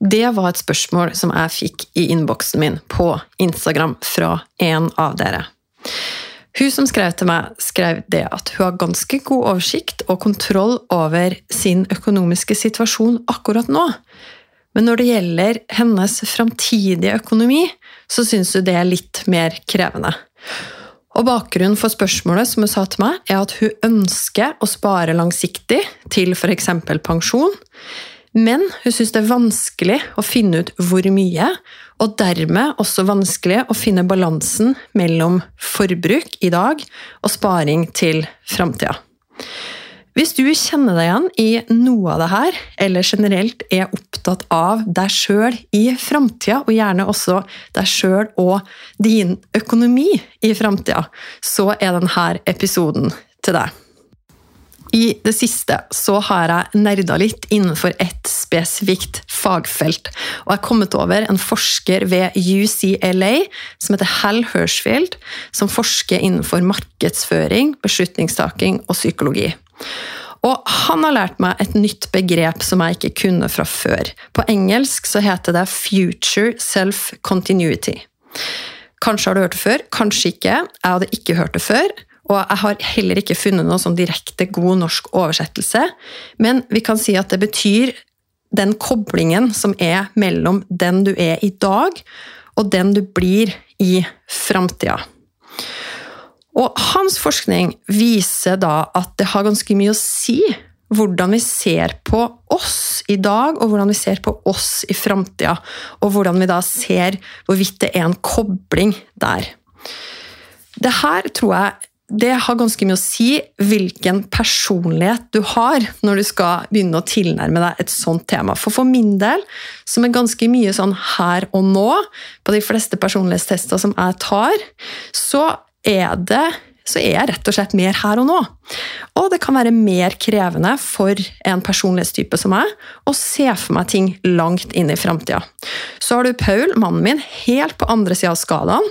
Det var et spørsmål som jeg fikk i innboksen min på Instagram fra en av dere. Hun som skrev til meg, skrev det at hun har ganske god oversikt og kontroll over sin økonomiske situasjon akkurat nå. Men når det gjelder hennes framtidige økonomi, så syns hun det er litt mer krevende. Og Bakgrunnen for spørsmålet som hun sa til meg, er at hun ønsker å spare langsiktig til f.eks. pensjon, men hun syns det er vanskelig å finne ut hvor mye, og dermed også vanskelig å finne balansen mellom forbruk i dag og sparing til framtida. Hvis du kjenner deg igjen i noe av det her, eller generelt er opptatt av deg sjøl i framtida, og gjerne også deg sjøl og din økonomi i framtida, så er denne episoden til deg. I det siste så har jeg nerda litt innenfor ett spesifikt fagfelt, og jeg har kommet over en forsker ved UCLA som heter Hal Hirschfield, som forsker innenfor markedsføring, beslutningstaking og psykologi. Og han har lært meg et nytt begrep som jeg ikke kunne fra før. På engelsk så heter det future self-continuity. Kanskje har du hørt det før, kanskje ikke. Jeg hadde ikke hørt det før. Og jeg har heller ikke funnet noen sånn direkte god norsk oversettelse. Men vi kan si at det betyr den koblingen som er mellom den du er i dag, og den du blir i framtida. Og hans forskning viser da at det har ganske mye å si hvordan vi ser på oss i dag, og hvordan vi ser på oss i framtida. Og hvordan vi da ser hvorvidt det er en kobling der. Det her tror jeg det har ganske mye å si hvilken personlighet du har når du skal begynne å tilnærme deg et sånt tema. For for min del, som er ganske mye sånn her og nå på de fleste personlighetstester som jeg tar, så er det så er jeg rett og slett mer her og nå. Og det kan være mer krevende for en personlighetstype som meg å se for meg ting langt inn i framtida. Så har du Paul, mannen min, helt på andre sida av skalaen.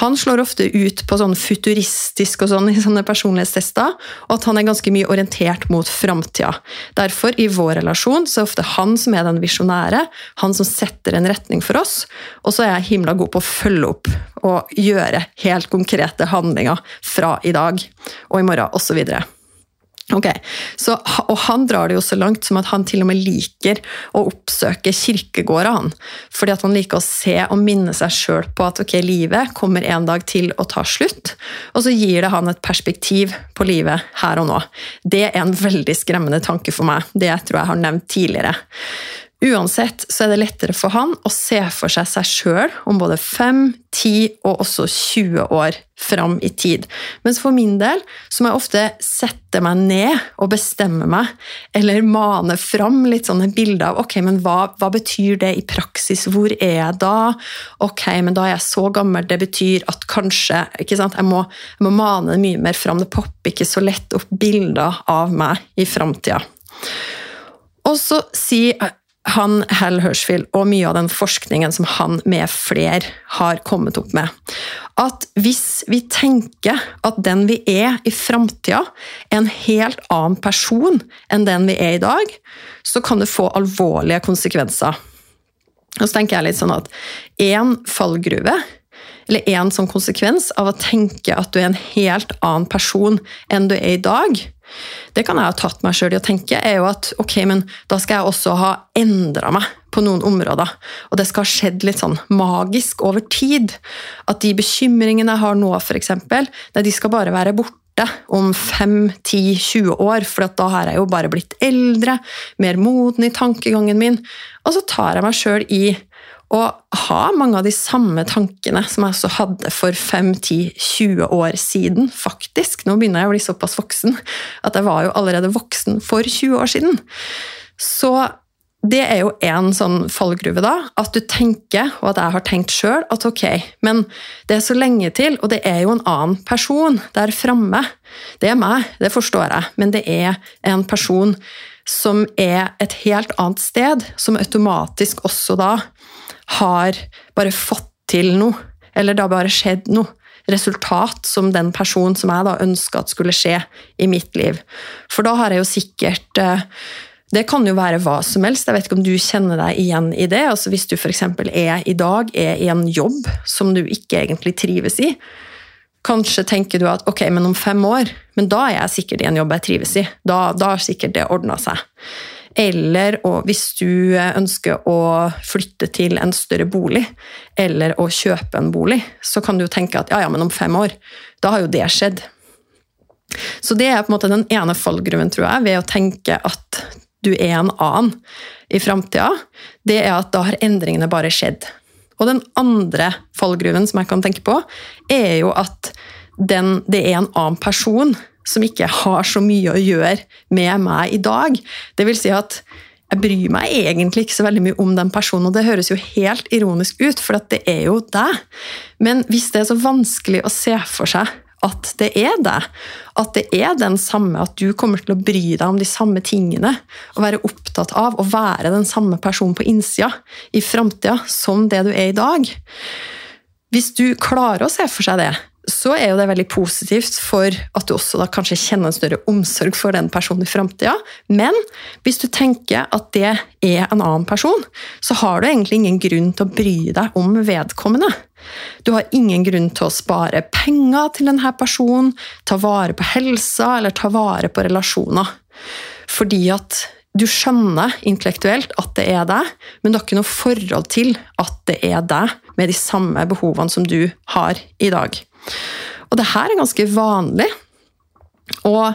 Han slår ofte ut på sånn futuristisk og sånn i sånne personlighetstester, og at han er ganske mye orientert mot framtida. Derfor, i vår relasjon, så er det ofte han som er den visjonære, han som setter en retning for oss, og så er jeg himla god på å følge opp og gjøre helt konkrete handlinger fra i dag og i morgen osv. Okay. så, og Han drar det jo så langt som at han til og med liker å oppsøke kirkegårder. han, Fordi at han liker å se og minne seg sjøl på at ok, livet kommer en dag til å ta slutt. Og så gir det han et perspektiv på livet her og nå. Det er en veldig skremmende tanke for meg. Det tror jeg har nevnt tidligere. Uansett så er det lettere for han å se for seg seg sjøl om både 5, 10 og også 20 år fram i tid. Mens for min del så må jeg ofte sette meg ned og bestemme meg, eller mane fram litt sånne bilder av ok, men hva, hva betyr det i praksis, hvor er jeg da? Ok, men da er jeg så gammel, det betyr at kanskje ikke sant, Jeg må, jeg må mane det mye mer fram, det popper ikke så lett opp bilder av meg i framtida. Og så sier han, Hal Hirschfield, og mye av den forskningen som han med flere har kommet opp med, at hvis vi tenker at den vi er i framtida, er en helt annen person enn den vi er i dag, så kan det få alvorlige konsekvenser. Og så tenker jeg litt sånn at én fallgruve eller en sånn konsekvens av å tenke at du er en helt annen person enn du er i dag, det kan jeg ha tatt meg sjøl i å tenke, er jo at ok, men da skal jeg også ha endra meg på noen områder. Og det skal ha skjedd litt sånn magisk over tid. At de bekymringene jeg har nå, f.eks., de skal bare være borte om 5-10-20 år, for da har jeg jo bare blitt eldre, mer moden i tankegangen min. Og så tar jeg meg sjøl i og ha mange av de samme tankene som jeg også hadde for 5-10-20 år siden, faktisk. Nå begynner jeg å bli såpass voksen at jeg var jo allerede voksen for 20 år siden. Så det er jo en sånn fallgruve, da. At du tenker, og at jeg har tenkt sjøl, at ok, men det er så lenge til, og det er jo en annen person der framme. Det er meg, det forstår jeg, men det er en person som er et helt annet sted, som automatisk også da har bare fått til noe, eller det har bare skjedd noe resultat som den personen som jeg da ønska at skulle skje i mitt liv. For da har jeg jo sikkert eh, det kan jo være hva som helst. Jeg vet ikke om du kjenner deg igjen i det. Altså hvis du f.eks. er i dag er i en jobb som du ikke egentlig trives i, kanskje tenker du at ok, men om fem år Men da er jeg sikkert i en jobb jeg trives i. Da, har sikkert det ordna seg. Eller hvis du ønsker å flytte til en større bolig, eller å kjøpe en bolig, så kan du tenke at ja, ja, men om fem år, da har jo det skjedd. Så det er på en måte den ene fallgruven, tror jeg, ved å tenke at du er en annen i framtida, det er at da har endringene bare skjedd. Og den andre fallgruven som jeg kan tenke på, er jo at den, det er en annen person som ikke har så mye å gjøre med meg i dag. Det vil si at jeg bryr meg egentlig ikke så veldig mye om den personen, og det høres jo helt ironisk ut, for det er jo deg. Men hvis det er så vanskelig å se for seg at det er deg, At det er den samme, at du kommer til å bry deg om de samme tingene. Og være opptatt av å være den samme personen på innsida i framtida som det du er i dag. Hvis du klarer å se for seg det, så er jo det veldig positivt for at du også da kanskje kjenner en større omsorg for den personen i framtida. Men hvis du tenker at det er en annen person, så har du egentlig ingen grunn til å bry deg om vedkommende. Du har ingen grunn til å spare penger til denne personen, ta vare på helsa eller ta vare på relasjoner. Fordi at du skjønner intellektuelt at det er deg, men du har ikke noe forhold til at det er deg med de samme behovene som du har i dag. Og det her er ganske vanlig. Og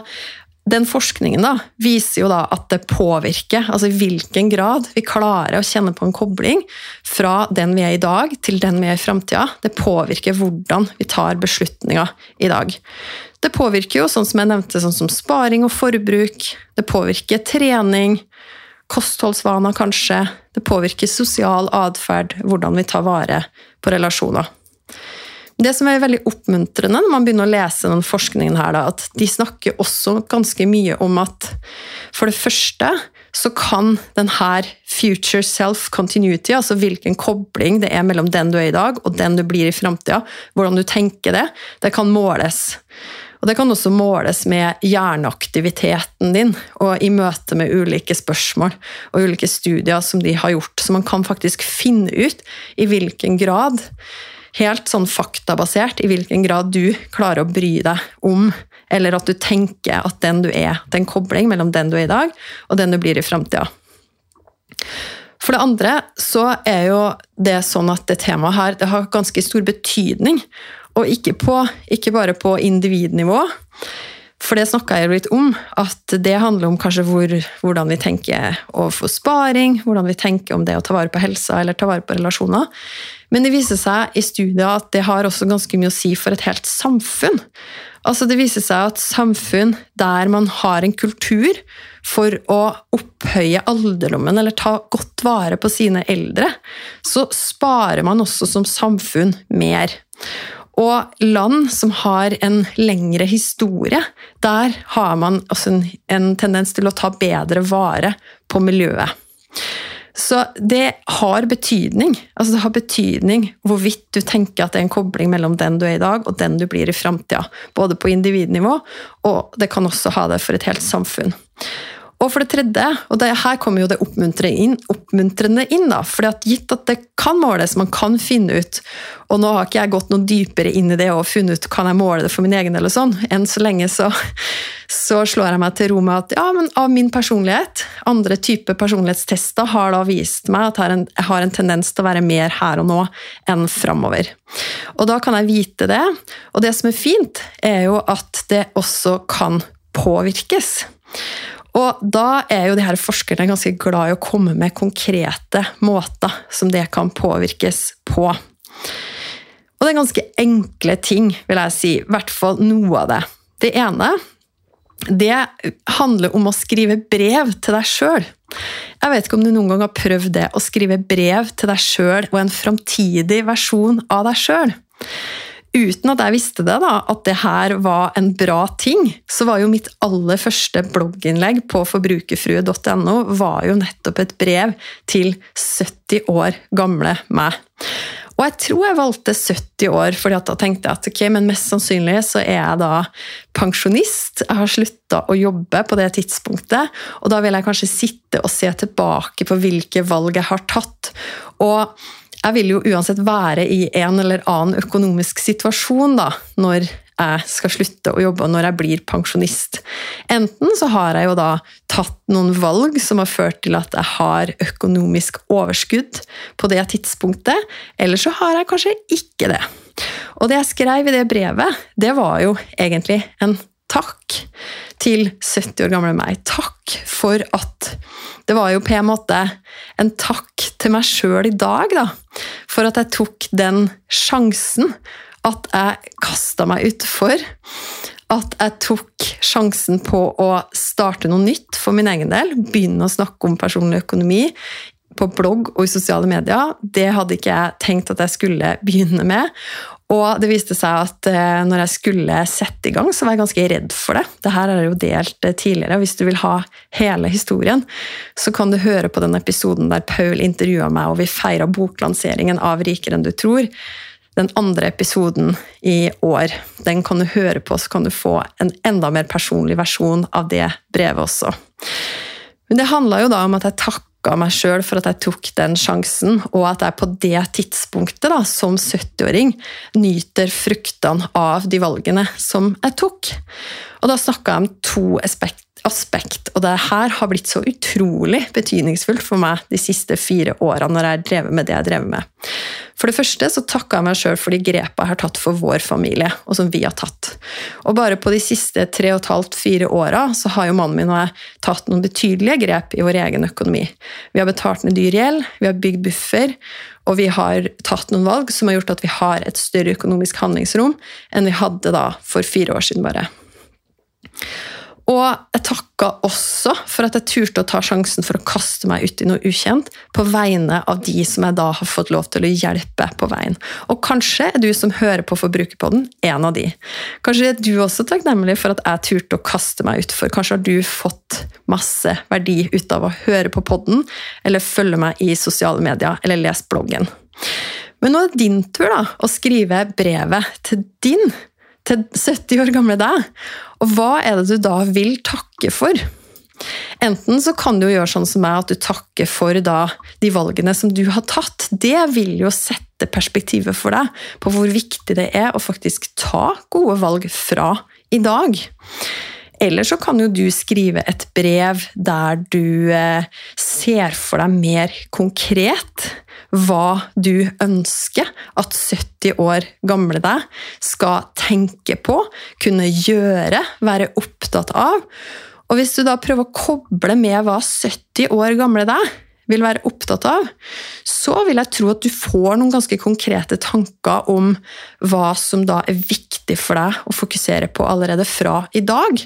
den forskningen da, viser jo da at det påvirker, altså i hvilken grad vi klarer å kjenne på en kobling fra den vi er i dag, til den vi er i framtida. Det påvirker hvordan vi tar beslutninger i dag. Det påvirker jo, sånn som jeg nevnte, sånn som sparing og forbruk. Det påvirker trening, kostholdsvaner kanskje. Det påvirker sosial atferd, hvordan vi tar vare på relasjoner. Det som er veldig oppmuntrende når man begynner å lese den forskningen, her, at de snakker også ganske mye om at for det første så kan denne future self continuity, altså hvilken kobling det er mellom den du er i dag og den du blir i framtida, hvordan du tenker det, det kan måles. Og Det kan også måles med hjerneaktiviteten din og i møte med ulike spørsmål og ulike studier som de har gjort. Så man kan faktisk finne ut i hvilken grad helt sånn faktabasert i hvilken grad du klarer å bry deg om, eller at du tenker at den du er, det er en kobling mellom den du er i dag, og den du blir i framtida. For det andre så er jo det sånn at det temaet her det har ganske stor betydning. Og ikke, på, ikke bare på individnivå, for det snakka jeg litt om, at det handler om kanskje hvor, hvordan vi tenker overfor sparing, hvordan vi tenker om det å ta vare på helsa eller ta vare på relasjoner. Men det viser seg i studier at det har også ganske mye å si for et helt samfunn. Altså Det viser seg at samfunn der man har en kultur for å opphøye alderdommen eller ta godt vare på sine eldre, så sparer man også som samfunn mer. Og land som har en lengre historie, der har man også en, en tendens til å ta bedre vare på miljøet. Så det har betydning. Altså det har betydning hvorvidt du tenker at det er en kobling mellom den du er i dag, og den du blir i framtida. Både på individnivå, og det kan også ha det for et helt samfunn. Og for det tredje, og det, her kommer jo det oppmuntrende inn, oppmuntrende inn da, at gitt at det kan måles, man kan finne ut Og nå har ikke jeg gått noe dypere inn i det og funnet ut kan jeg måle det for min egen del, og sånn. Enn så lenge så, så, slår jeg meg til ro med at ja, men av min personlighet, andre typer personlighetstester har da vist meg at jeg har en tendens til å være mer her og nå enn framover. Og da kan jeg vite det. Og det som er fint, er jo at det også kan påvirkes. Og da er jo de her forskerne ganske glad i å komme med konkrete måter som det kan påvirkes på. Og det er ganske enkle ting, vil jeg si. I hvert fall noe av det. Det ene det handler om å skrive brev til deg sjøl. Jeg vet ikke om du noen gang har prøvd det, å skrive brev til deg sjøl og en framtidig versjon av deg sjøl. Uten at jeg visste det, da, at det her var en bra ting, så var jo mitt aller første blogginnlegg på forbrukerfrue.no var jo nettopp et brev til 70 år gamle meg. Og jeg tror jeg valgte 70 år, fordi da tenkte jeg at ok, men mest sannsynlig så er jeg da pensjonist. Jeg har slutta å jobbe på det tidspunktet, og da vil jeg kanskje sitte og se tilbake på hvilke valg jeg har tatt. Og jeg vil jo uansett være i en eller annen økonomisk situasjon da, når jeg skal slutte å jobbe, når jeg blir pensjonist. Enten så har jeg jo da tatt noen valg som har ført til at jeg har økonomisk overskudd på det tidspunktet, eller så har jeg kanskje ikke det. Og det jeg skrev i det brevet, det var jo egentlig en takk til 70 år gamle meg. Takk for at Det var jo på en måte en takk til meg sjøl i dag, da. For at jeg tok den sjansen. At jeg kasta meg utfor. At jeg tok sjansen på å starte noe nytt for min egen del. Begynne å snakke om personlig økonomi på blogg og i sosiale medier. Det hadde ikke jeg tenkt at jeg skulle begynne med. Og det viste seg at eh, når jeg skulle sette i gang, så var jeg ganske redd for det. Dette er jo delt tidligere, og Hvis du vil ha hele historien, så kan du høre på den episoden der Paul intervjua meg, og vi feira boklanseringen av Rikere enn du tror. Den andre episoden i år. Den kan du høre på, så kan du få en enda mer personlig versjon av det brevet også. Men det handla jo da om at jeg takka takka meg sjøl for at jeg tok den sjansen, og at jeg på det tidspunktet, da, som 70-åring, nyter fruktene av de valgene som jeg tok. Og da snakka jeg om to aspekt, aspekt, og det her har blitt så utrolig betydningsfullt for meg de siste fire åra når jeg har drevet med det jeg har drevet med. For det første så takka jeg meg sjøl for de grepa jeg har tatt for vår familie, og som vi har tatt. Og bare på de siste tre og et halvt, fire åra så har jo mannen min og jeg tatt noen betydelige grep i vår egen økonomi. Vi har betalt ned dyr gjeld, vi har bygd buffer, og vi har tatt noen valg som har gjort at vi har et større økonomisk handlingsrom enn vi hadde da for fire år siden bare. Og jeg takka også for at jeg turte å ta sjansen for å kaste meg ut i noe ukjent på vegne av de som jeg da har fått lov til å hjelpe på veien. Og kanskje er du som hører på Forbrukerpodden, en av de. Kanskje er du også takknemlig for at jeg turte å kaste meg utfor. Kanskje har du fått masse verdi ut av å høre på podden, eller følge meg i sosiale medier, eller lese bloggen. Men nå er det din tur da, å skrive brevet til din til 70 år gamle deg. Og hva er det du da vil takke for? Enten så kan du gjøre sånn som meg, at du takker for da, de valgene som du har tatt. Det vil jo sette perspektivet for deg på hvor viktig det er å faktisk ta gode valg fra i dag. Eller så kan jo du skrive et brev der du eh, ser for deg mer konkret hva du ønsker at 70 år gamle deg skal tenke på, kunne gjøre, være opptatt av. Og hvis du da prøver å koble med hva 70 år gamle deg vil være opptatt av, så vil jeg tro at du får noen ganske konkrete tanker om hva som da er viktig for deg å fokusere på allerede fra i dag.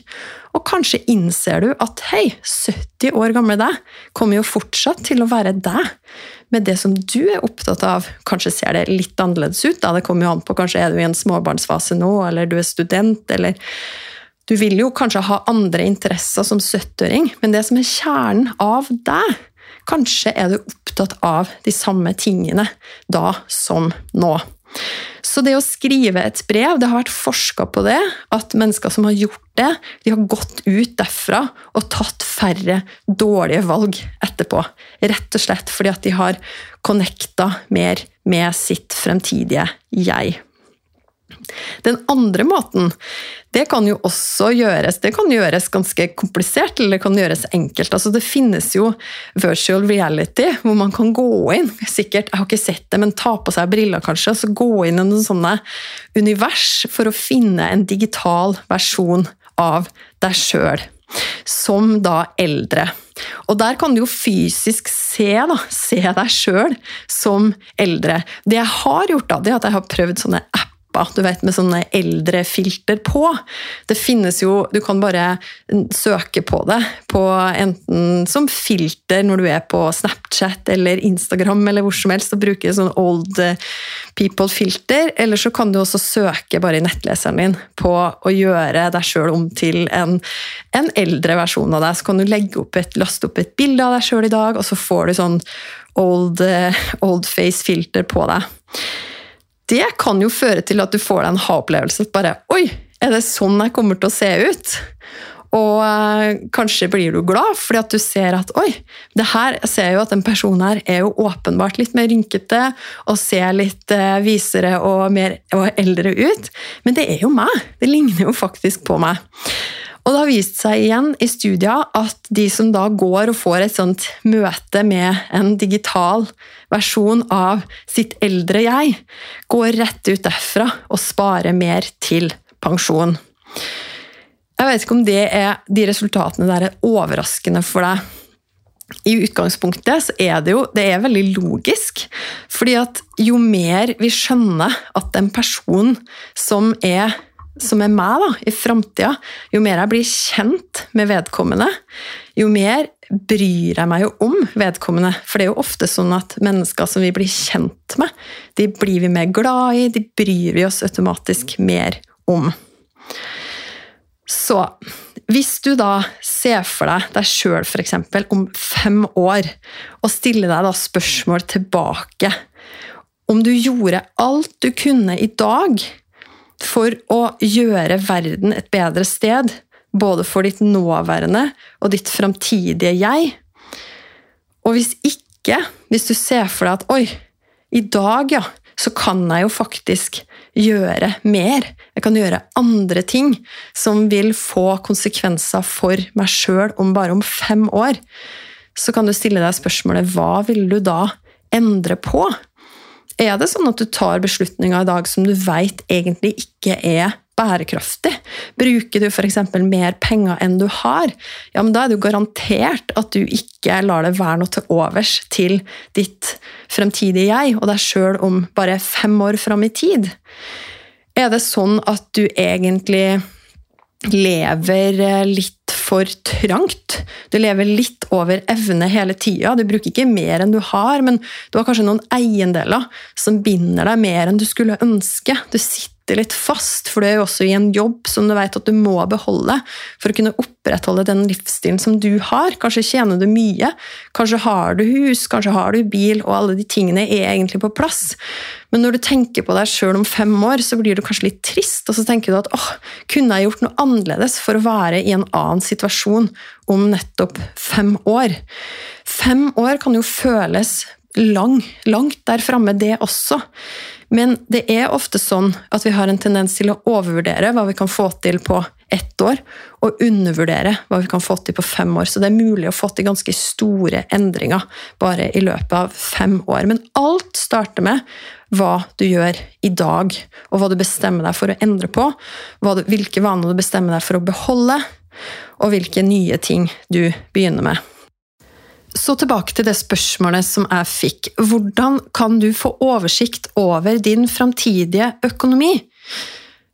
Og kanskje innser du at hei, 70 år gamle deg kommer jo fortsatt til å være deg med det som du er opptatt av. Kanskje ser det litt annerledes ut, da. det kommer jo an på kanskje er du i en småbarnsfase nå, eller du er student, eller Du vil jo kanskje ha andre interesser som 70-åring, men det som er kjernen av deg Kanskje er du opptatt av de samme tingene da som nå. Så det å skrive et brev, det har vært forska på det, at mennesker som har gjort det, de har gått ut derfra og tatt færre dårlige valg etterpå. Rett og slett fordi at de har connecta mer med sitt fremtidige jeg. Den andre måten det kan jo også gjøres det kan gjøres ganske komplisert, eller det kan gjøres enkelt. Altså, det finnes jo virtual reality, hvor man kan gå inn sikkert, Jeg har ikke sett det, men ta på seg briller, kanskje, og gå inn i noen sånne univers for å finne en digital versjon av deg sjøl. Som da eldre. Og der kan du jo fysisk se, da, se deg sjøl som eldre. Det jeg har gjort, da, det er at jeg har prøvd sånne apper lapper du vet, med sånne eldre filter på. Det finnes jo Du kan bare søke på det på enten som filter når du er på Snapchat eller Instagram eller hvor som helst og bruker sånn old people-filter, eller så kan du også søke bare i nettleseren din på å gjøre deg sjøl om til en, en, eldre versjon av deg. Så kan du legge opp et, laste opp et bilde av deg sjøl i dag, og så får du sånn old, old face-filter på deg. Det kan jo føre til at du får deg en ha-opplevelse. Bare Oi, er det sånn jeg kommer til å se ut? Og øh, kanskje blir du glad fordi at du ser at oi, det her jeg ser jo at den personen her er jo åpenbart litt mer rynkete og ser litt øh, visere og, mer, og eldre ut. Men det er jo meg! Det ligner jo faktisk på meg. Og det har vist seg igjen i studier at de som da går og får et sånt møte med en digital versjon av sitt eldre jeg, går rett ut derfra og sparer mer til pensjon. Jeg vet ikke om det er, de resultatene der er overraskende for deg. I utgangspunktet så er det jo det er veldig logisk. fordi at jo mer vi skjønner at en person som er, som er meg da, i framtida, jo mer jeg blir kjent med vedkommende, jo mer bryr jeg meg jo om vedkommende. For det er jo ofte sånn at mennesker som vi blir kjent med, de blir vi mer glad i, de bryr vi oss automatisk mer om. Så hvis du da ser for deg deg sjøl f.eks. om fem år, og stiller deg da spørsmål tilbake Om du gjorde alt du kunne i dag for å gjøre verden et bedre sted, både for ditt nåværende og ditt framtidige jeg Og hvis ikke, hvis du ser for deg at oi, i dag, ja, så kan jeg jo faktisk gjøre mer. Jeg kan gjøre andre ting som vil få konsekvenser for meg sjøl om bare om fem år. Så kan du stille deg spørsmålet hva vil du da endre på? Er det sånn at du tar beslutninger i dag som du veit egentlig ikke er bærekraftig? Bruker du f.eks. mer penger enn du har, ja, men da er det jo garantert at du ikke lar det være noe til overs til ditt fremtidige jeg og deg sjøl om bare fem år fram i tid. Er det sånn at du egentlig lever litt for trangt. Du lever litt over evne hele tida. Du bruker ikke mer enn du har, men du har kanskje noen eiendeler som binder deg mer enn du skulle ønske. Du sitter litt fast, for du er jo også i en jobb som du vet at du må beholde for å kunne opprettholde den livsstilen som du har. Kanskje tjener du mye, kanskje har du hus, kanskje har du bil, og alle de tingene er egentlig på plass. Men når du tenker på deg sjøl om fem år, så blir du kanskje litt trist, og så tenker du at åh, kunne jeg gjort noe annerledes for å være i en annen situasjon om nettopp fem år? Fem år kan jo føles lang, langt der framme, det også. Men det er ofte sånn at vi har en tendens til å overvurdere hva vi kan få til på ett år, og undervurdere hva vi kan få til på fem år. Så det er mulig å få til ganske store endringer bare i løpet av fem år. Men alt starter med hva du gjør i dag, og hva du bestemmer deg for å endre på. Du, hvilke vaner du bestemmer deg for å beholde, og hvilke nye ting du begynner med. Så tilbake til det spørsmålet som jeg fikk. Hvordan kan du få oversikt over din framtidige økonomi?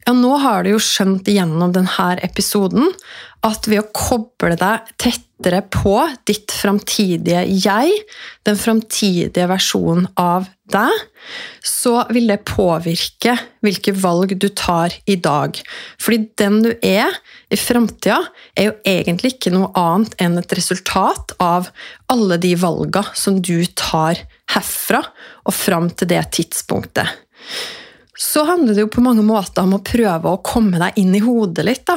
Ja, nå har du jo skjønt gjennom denne episoden at ved å koble deg tettere på ditt framtidige jeg, den framtidige versjonen av deg, så vil det påvirke hvilke valg du tar i dag. Fordi den du er i framtida, er jo egentlig ikke noe annet enn et resultat av alle de valga som du tar herfra og fram til det tidspunktet så handler det jo på mange måter om å prøve å komme deg inn i hodet litt. da.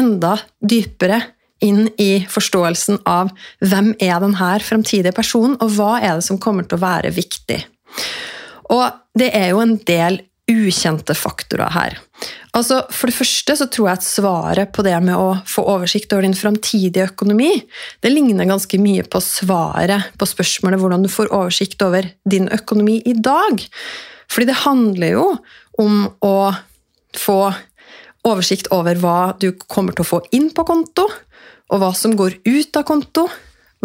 Enda dypere inn i forståelsen av hvem er denne fremtidige personen, og hva er det som kommer til å være viktig. Og det er jo en del ukjente faktorer her. Altså, For det første så tror jeg at svaret på det med å få oversikt over din framtidige økonomi, det ligner ganske mye på svaret på spørsmålet hvordan du får oversikt over din økonomi i dag. Fordi det handler jo om å få oversikt over hva du kommer til å få inn på konto, og hva som går ut av konto,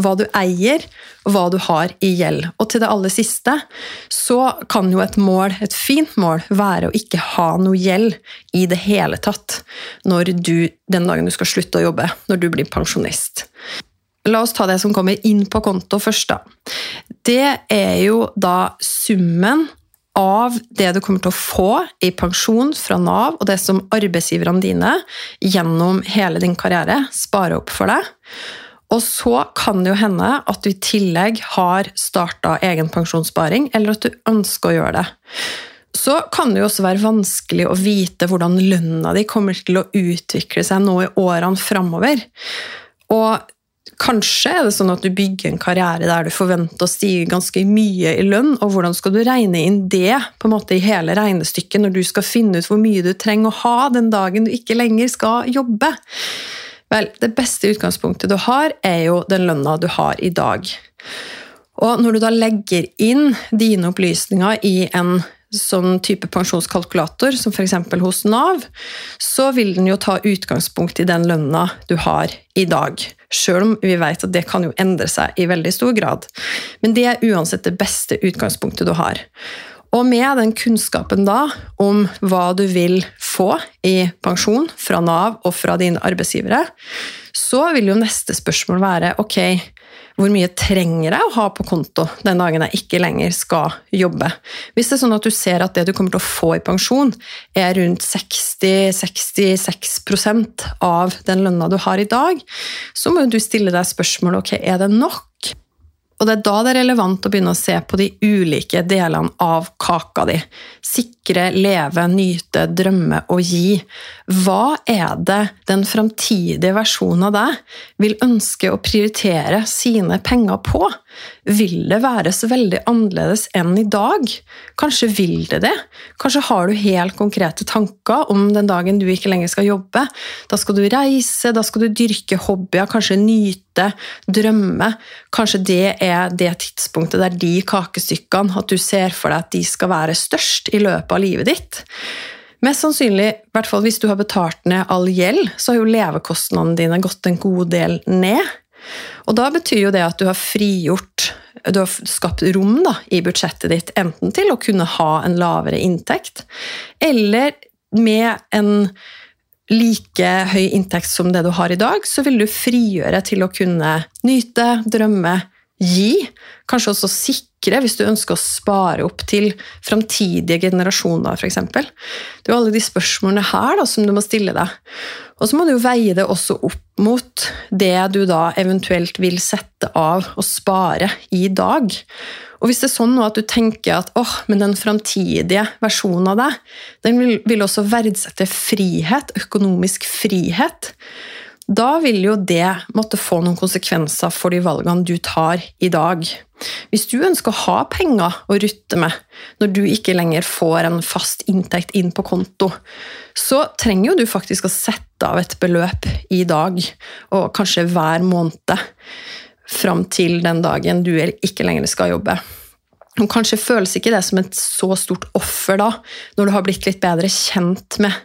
hva du eier, og hva du har i gjeld. Og til det aller siste så kan jo et mål, et fint mål, være å ikke ha noe gjeld i det hele tatt når du, den dagen du skal slutte å jobbe, når du blir pensjonist. La oss ta det som kommer inn på konto først, da. Det er jo da summen av det du kommer til å få i pensjon fra Nav, og det som arbeidsgiverne dine gjennom hele din karriere sparer opp for deg. Og så kan det jo hende at du i tillegg har starta egen pensjonssparing, eller at du ønsker å gjøre det. Så kan det jo også være vanskelig å vite hvordan lønna di kommer til å utvikle seg nå i årene framover. Og Kanskje er det sånn at du bygger en karriere der du forventer å stige ganske mye i lønn, og hvordan skal du regne inn det på en måte i hele regnestykket når du skal finne ut hvor mye du trenger å ha den dagen du ikke lenger skal jobbe? Vel, det beste utgangspunktet du har, er jo den lønna du har i dag. Og når du da legger inn dine opplysninger i en sånn type pensjonskalkulator, som f.eks. hos Nav, så vil den jo ta utgangspunkt i den lønna du har i dag. Sjøl om vi vet at det kan jo endre seg i veldig stor grad. Men det er uansett det beste utgangspunktet du har. Og med den kunnskapen da om hva du vil få i pensjon fra Nav og fra dine arbeidsgivere, så vil jo neste spørsmål være ok, hvor mye trenger jeg å ha på konto den dagen jeg ikke lenger skal jobbe? Hvis det er sånn at du ser at det du kommer til å få i pensjon, er rundt 60-66% av den lønna du har i dag, så må du stille deg spørsmålet ok, er det nok? Og det er da det er relevant å begynne å se på de ulike delene av kaka di. Sikre, leve, nyte, drømme og gi. Hva er det den framtidige versjonen av deg vil ønske å prioritere sine penger på? Vil det være så veldig annerledes enn i dag? Kanskje vil det det? Kanskje har du helt konkrete tanker om den dagen du ikke lenger skal jobbe? Da skal du reise, da skal du dyrke hobbyer, kanskje nyte, drømme. Kanskje det er det tidspunktet der de kakestykkene, at du ser for deg at de skal være størst i løpet av livet ditt. Mest sannsynlig, i hvert fall hvis du har betalt ned all gjeld, så har jo levekostnadene dine gått en god del ned. Og da betyr jo det at du har frigjort Du har skapt rom da, i budsjettet ditt, enten til å kunne ha en lavere inntekt, eller med en like høy inntekt som det du har i dag, så vil du frigjøre til å kunne nyte, drømme, gi. Kanskje også sikre, hvis du ønsker å spare opp til framtidige generasjoner, f.eks. Det er jo alle de spørsmålene her da, som du må stille deg. Og så må du veie det også opp mot det du da eventuelt vil sette av og spare i dag. Og hvis det er sånn at du tenker at åh, men den framtidige versjonen av deg, den vil, vil også verdsette frihet, økonomisk frihet, da vil jo det måtte få noen konsekvenser for de valgene du tar i dag. Hvis du ønsker å ha penger å rutte med når du ikke lenger får en fast inntekt inn på konto, så trenger jo du faktisk å sette av et beløp i dag, og kanskje hver måned, fram til den dagen du ikke lenger skal jobbe. Og kanskje føles ikke det som et så stort offer da, når du har blitt litt bedre kjent med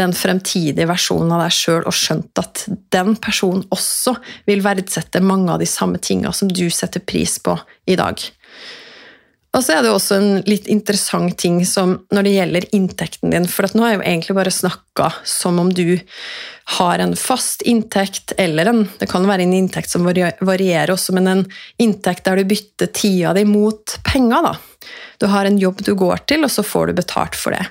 den fremtidige versjonen av deg sjøl og skjønt at den personen også vil verdsette mange av de samme tinga som du setter pris på i dag. Og så er det også en litt interessant ting som når det gjelder inntekten din. For nå har jeg jo egentlig bare snakka som om du har en fast inntekt, eller en Det kan være en inntekt som varierer også, men en inntekt der du bytter tida di mot penger. da. Du har en jobb du går til, og så får du betalt for det.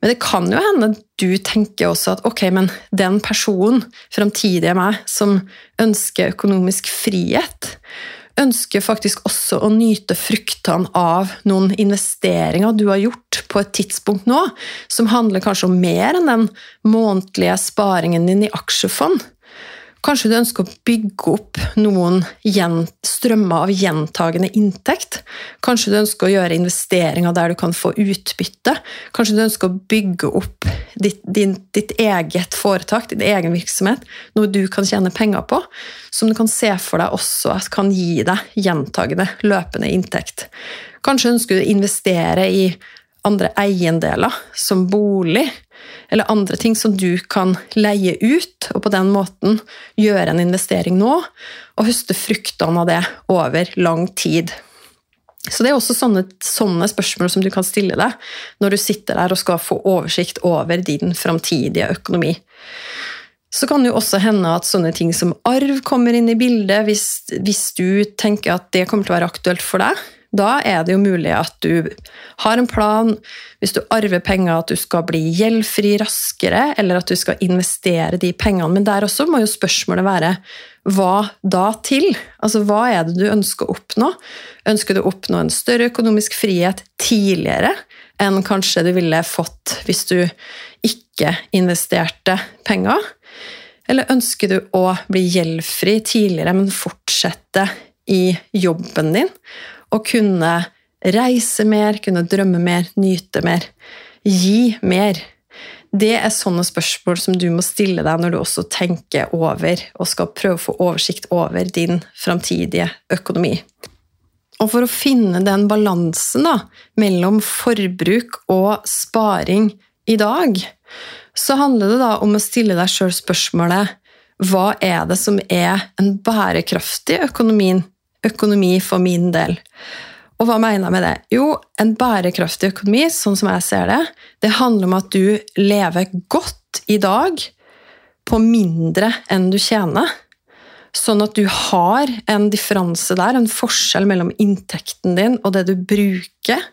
Men det kan jo hende du tenker også at ok, men den personen, framtidige meg, som ønsker økonomisk frihet, ønsker faktisk også å nyte fruktene av noen investeringer du har gjort på et tidspunkt nå, som handler kanskje om mer enn den månedlige sparingen din i aksjefond. Kanskje du ønsker å bygge opp noen strømmer av gjentagende inntekt. Kanskje du ønsker å gjøre investeringer der du kan få utbytte. Kanskje du ønsker å bygge opp ditt, din, ditt eget foretak, din egen virksomhet, noe du kan tjene penger på, som du kan se for deg også at kan gi deg gjentagende, løpende inntekt. Kanskje ønsker du å investere i andre eiendeler, som bolig, eller andre ting som du kan leie ut, og på den måten gjøre en investering nå og høste fruktene av det over lang tid. Så det er også sånne, sånne, spørsmål som du kan stille deg når du sitter der og skal få oversikt over din framtidige økonomi. Så kan det jo også hende at sånne ting som arv kommer inn i bildet, hvis, hvis du tenker at det kommer til å være aktuelt for deg. Da er det jo mulig at du har en plan, hvis du arver penger, at du skal bli gjeldfri raskere, eller at du skal investere de pengene. Men der også må jo spørsmålet være hva da til? Altså hva er det du ønsker å oppnå? Ønsker du å oppnå en større økonomisk frihet tidligere enn kanskje du ville fått hvis du ikke investerte penger? Eller ønsker du å bli gjeldfri tidligere, men fortsette i jobben din? Og kunne reise mer, kunne drømme mer, nyte mer, gi mer? Det er sånne spørsmål som du må stille deg når du også tenker over og skal prøve å få oversikt over din framtidige økonomi. Og for å finne den balansen da, mellom forbruk og sparing i dag, så handler det da om å stille deg sjøl spørsmålet hva er det som er en bærekraftig økonomi, økonomi for min del? Og hva mener jeg med det? Jo, en bærekraftig økonomi, sånn som jeg ser det, det handler om at du lever godt i dag på mindre enn du tjener. Sånn at du har en differanse der, en forskjell mellom inntekten din og det du bruker,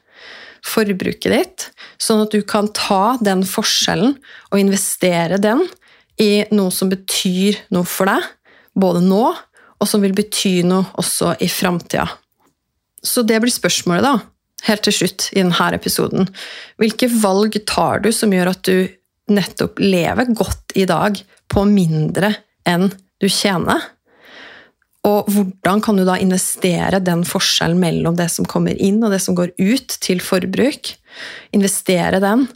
forbruket ditt, sånn at du kan ta den forskjellen og investere den i noe som betyr noe for deg, både nå, og som vil bety noe også i framtida. Så det blir spørsmålet, da, helt til slutt i denne episoden. Hvilke valg tar du som gjør at du nettopp lever godt i dag på mindre enn du tjener? Og hvordan kan du da investere den forskjellen mellom det som kommer inn og det som går ut til forbruk? Investere den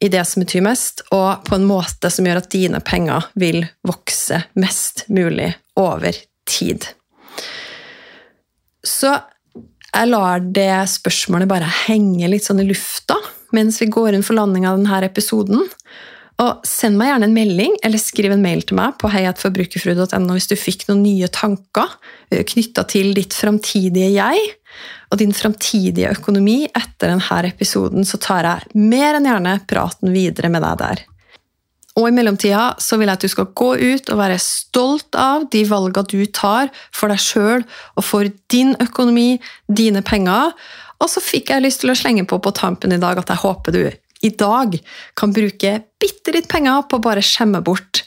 i det som betyr mest, og på en måte som gjør at dine penger vil vokse mest mulig over tid. Så jeg lar det spørsmålet bare henge litt sånn i lufta mens vi går inn for landing av denne episoden. Og Send meg gjerne en melding eller skriv en mail til meg på heiatforbrukerfrue.no hvis du fikk noen nye tanker eh, knytta til ditt framtidige jeg og din framtidige økonomi etter denne episoden, så tar jeg mer enn gjerne praten videre med deg der. Og i mellomtida så vil jeg at du skal gå ut og være stolt av de valgene du tar for deg sjøl og for din økonomi, dine penger. Og så fikk jeg lyst til å slenge på på tampen i dag at jeg håper du i dag kan bruke bitte litt penger på å bare skjemme bort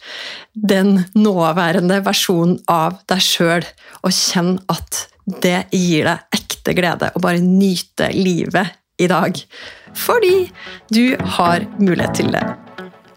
den nåværende versjonen av deg sjøl, og kjenn at det gir deg ekte glede å bare nyte livet i dag. Fordi du har mulighet til det.